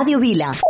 Radio Vila.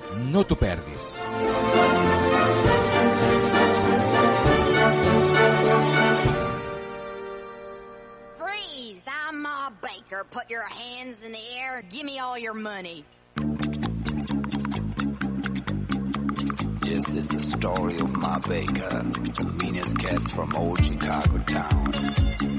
No t'ho perdis. Freeze! I'm Ma Baker. Put your hands in the air. Give me all your money. This is the story of Ma Baker, the meanest cat from old Chicago town.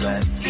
Let's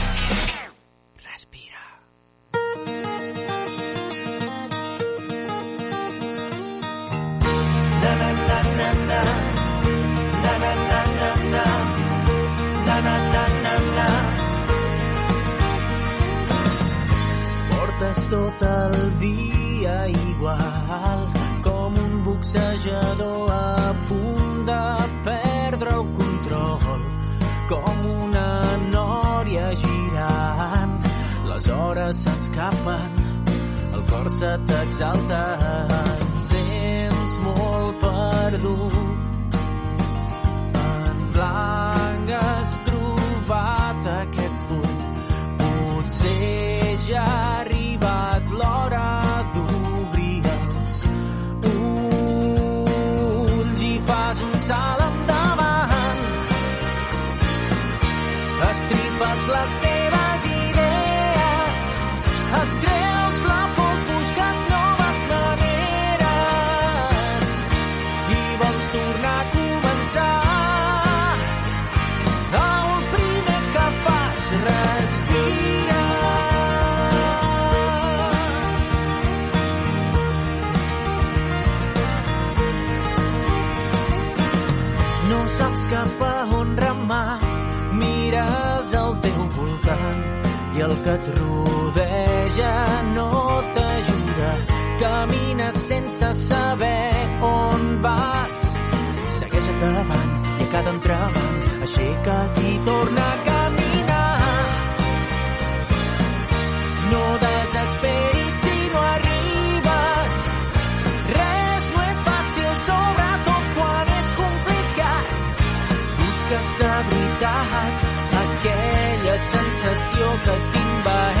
com una nòria girant. Les hores s'escapen, el cor se t'exalta. Sents molt perdut en blanques buscant i el que et rodeja no t'ajuda. Camina sense saber on vas. Segueix endavant i a cada entrebanc aixeca't i torna a casa. your coffin by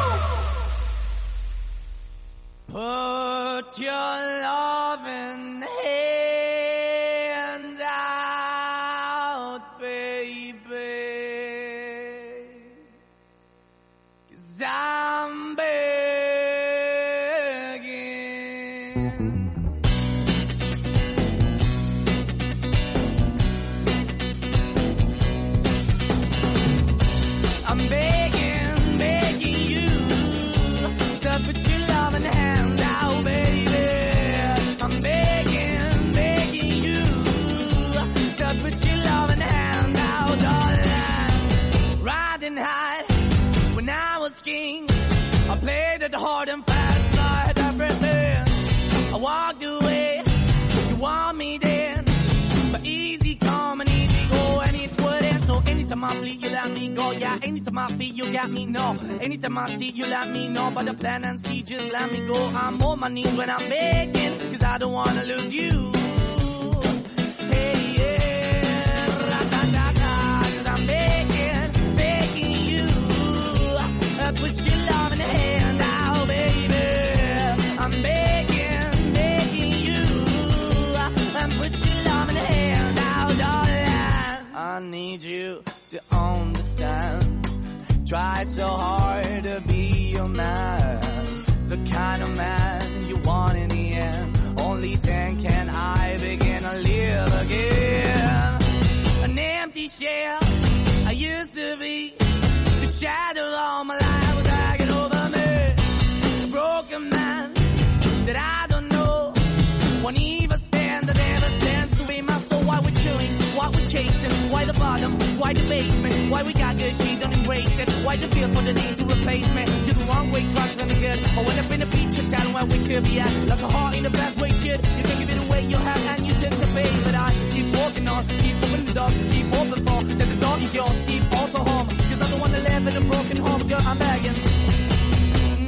Why the basement, why we got good, she don't embrace it. Why the feel for the need to replace me? You're the wrong way, trying to good. I went up in a feature town where we could be at. Like a heart in a bad way, shit. You can give it away, you have, and you tend to pay. But I keep walking on, keep opening the door, keep open for. That the door is yours, keep also home. Cause I don't wanna live in a broken home, girl, I'm begging.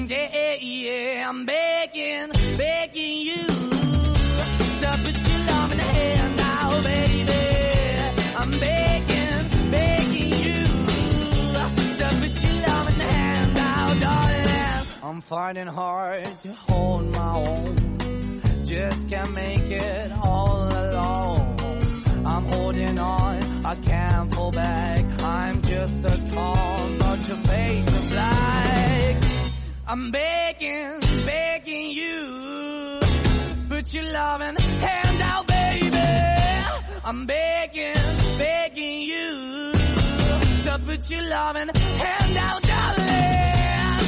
Yeah, yeah, I'm begging, begging you to put your love in the hand now, baby. I'm finding hard to hold my own. Just can't make it all alone. I'm holding on, I can't fall back. I'm just a call, not your face of black. I'm begging, begging you. Put your loving hand out, baby. I'm begging, begging you. To put your loving hand out,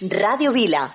Radio Vila.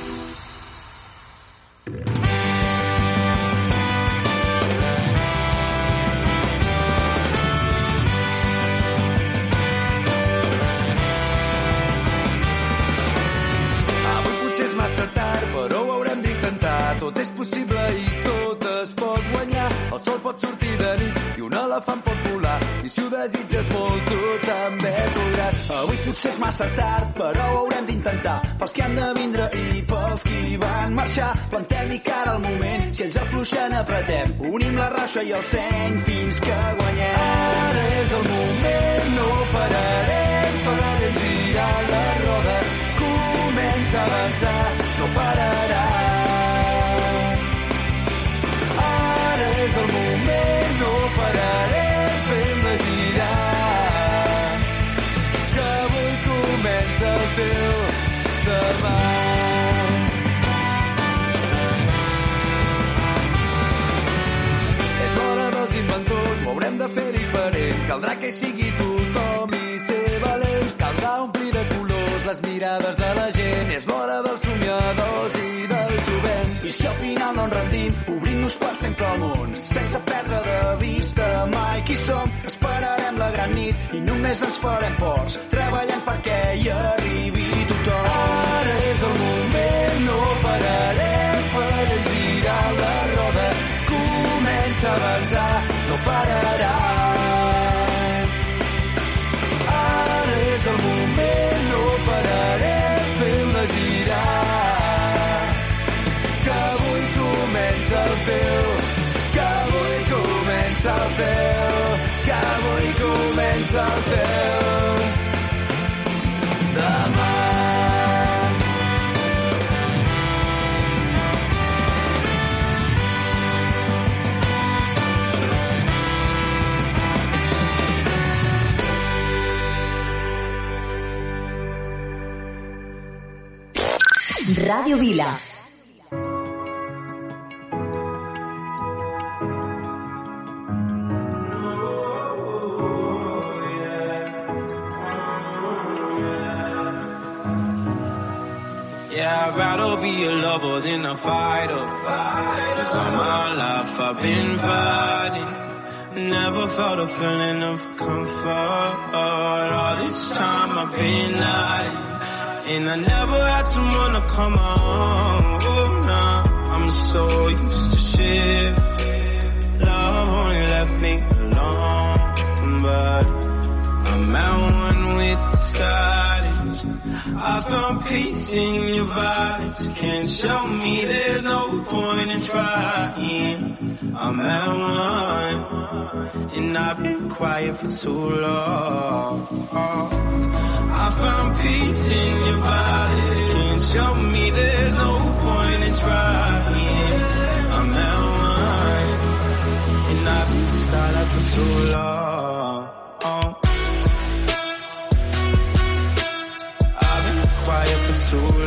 Apretem. Unim la raixa i el seny fins que guanyem. Ara és el moment, no pararem, farem girar la roda. Comença a avançar, Caldrà que sigui tothom i ser valents. Caldrà omplir de colors les mirades de la gent. És l'hora dels somiadors i del jovent. I si al final no ens rendim, obrim-nos per sempre al món. Sense perdre de vista mai qui som. Esperarem la gran nit i només ens farem forts. Treballant perquè hi arribi Ràdio Vila. Yeah, I'd rather be a lover than a fighter. Cause all my life I've been fighting. Never felt a feeling of comfort. All this time I've been hiding. And I never had someone to come on. Oh, nah. I'm so used to shit. Love only left me alone. But I'm at one with the silence. I found peace in your vibes. Can't show me there's no point in trying. I'm at one. And I've been quiet for too long. I found peace in your body. Can't show me there's no point in trying. I'm at one. And I've been silent for too long. I've been quiet for too long.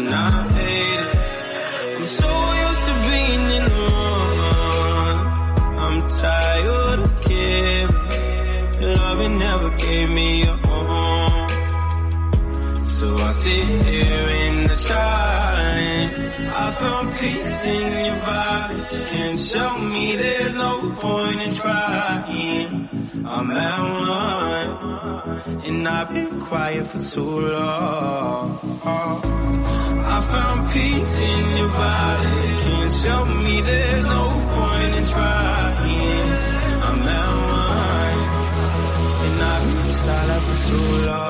And I hate it. I'm so used to being in the wrong. I'm tired of caring. Loving never gave me a home. So I sit here in the silence. I found peace in your vibes. Can't show me there's no point in trying. I'm at one, and I've been quiet for too long. I found peace in your body. Can't show me there's no point in trying. I'm at one, and I've been silent for too long.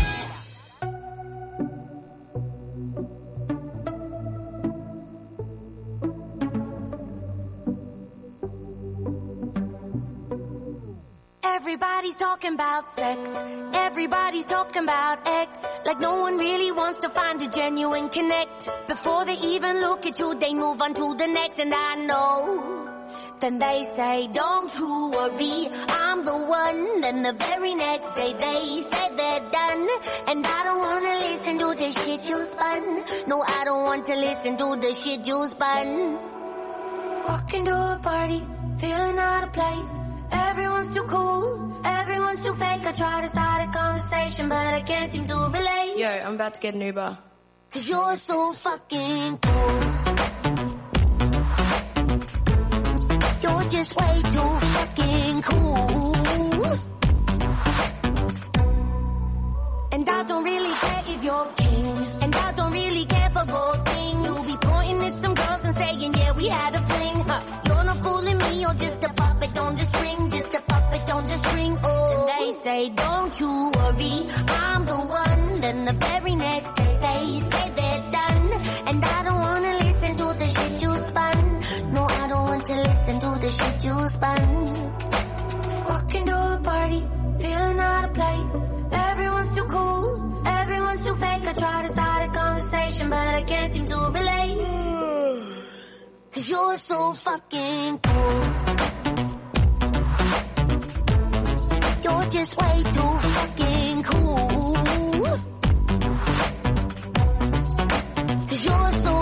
Everybody's talking about sex. Everybody's talking about X. Like no one really wants to find a genuine connect. Before they even look at you, they move on to the next. And I know. Then they say, don't you worry, I'm the one. Then the very next day they say they're done. And I don't wanna listen to the shit you spun. No, I don't want to listen to the shit you spun. Walking to a party, feeling out of place. Everyone's too cool, everyone's too fake. I try to start a conversation, but I can't seem to relate. Yo, I'm about to get an Uber. Cause you're so fucking cool. You're just way too fucking cool. And I don't really care if you're king. And I don't really care for gold thing. You'll be pointing at some girls and saying, yeah, we had a fling. Huh. You're not fooling me, you're just a puppet on the string. Say, don't you worry, I'm the one. Then the very next day they say they're done. And I don't wanna listen to the shit you spun. No, I don't want to listen to the shit you spun. Walking to a party, feeling out of place. Everyone's too cool, everyone's too fake. I try to start a conversation, but I can't seem to relate. Cause you're so fucking cool. You're just way too fucking cool. Cause you're so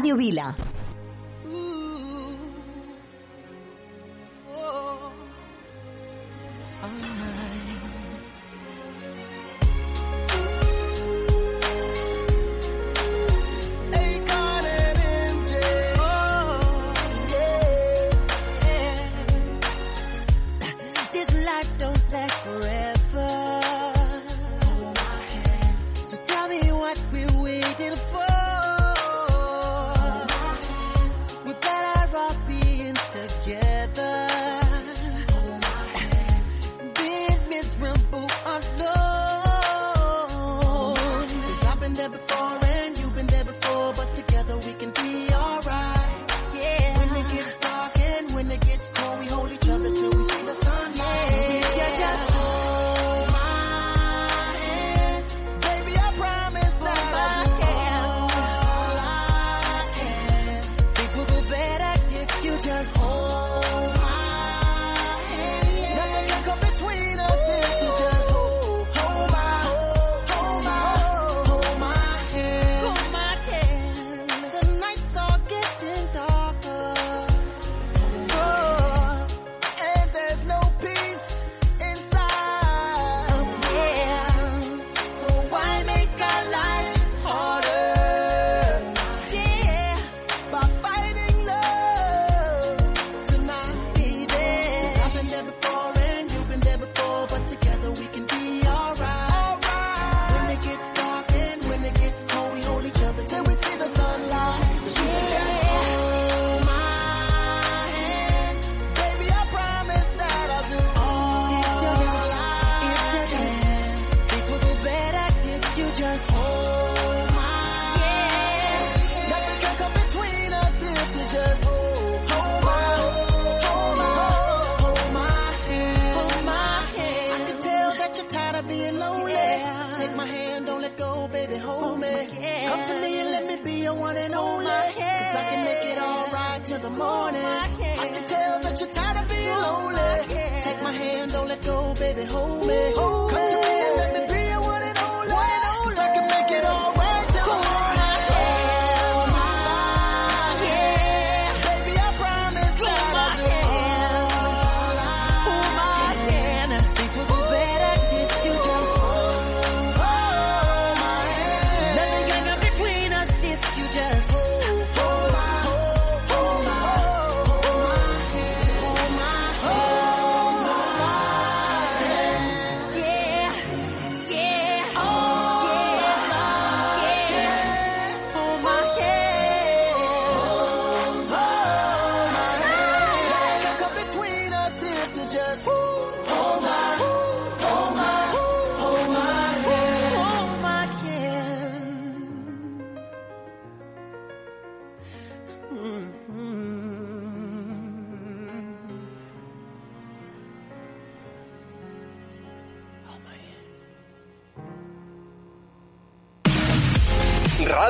Radio Vila.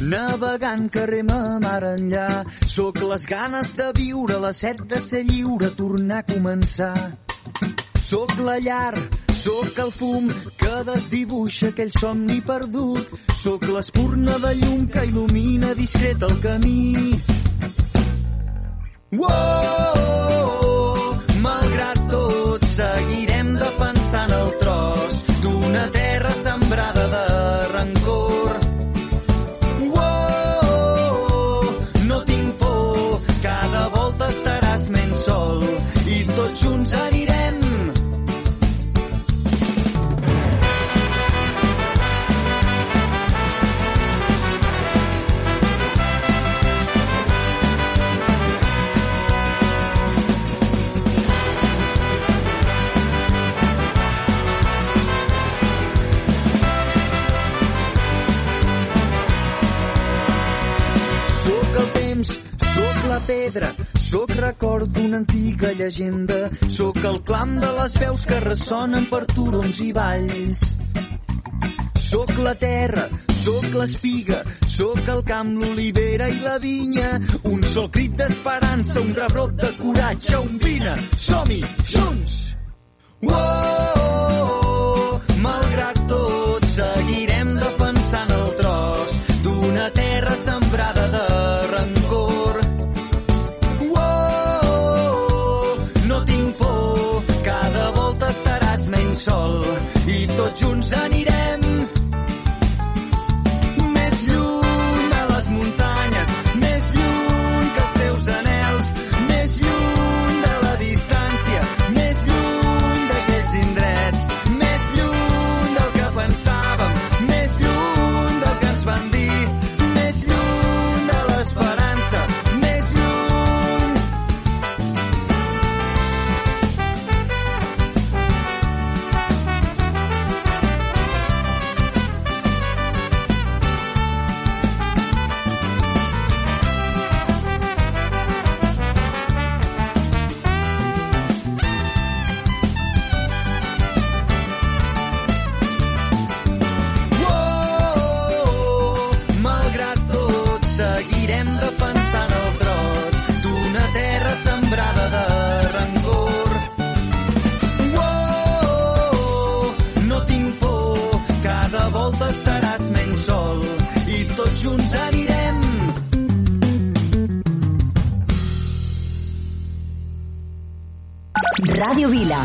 Navegant que rema mar enllà. Sóc les ganes de viure, la set de ser lliure, tornar a començar. Sóc la llar, sóc el fum que desdibuixa aquell somni perdut. Sóc l'espurna de llum que il·lumina discret el camí. Uou, malgrat tot, seguirem defensant el tros d'una terra sembrada llegenda, sóc el clam de les veus que ressonen per turons i valls. Sóc la terra, sóc l'espiga, sóc el camp, l'olivera i la vinya, un sol crit d'esperança, un rebrot de coratge, un vine, som-hi, junts! Uou, malgrat tot, seguirem defensant el tros d'una terra sembrada tots junts anirem seguirem defensant el tros d'una terra sembrada de rancor. Oh, no tinc por, cada volta estaràs menys sol i tots junts anirem Ràdio Vila.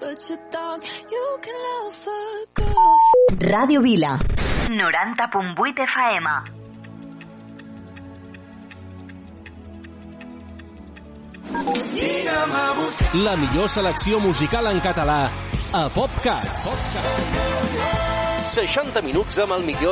but you you can love a girl. Radio Vila, 90.8 FM. La millor selecció musical en català a PopCat. 60 minuts amb el millor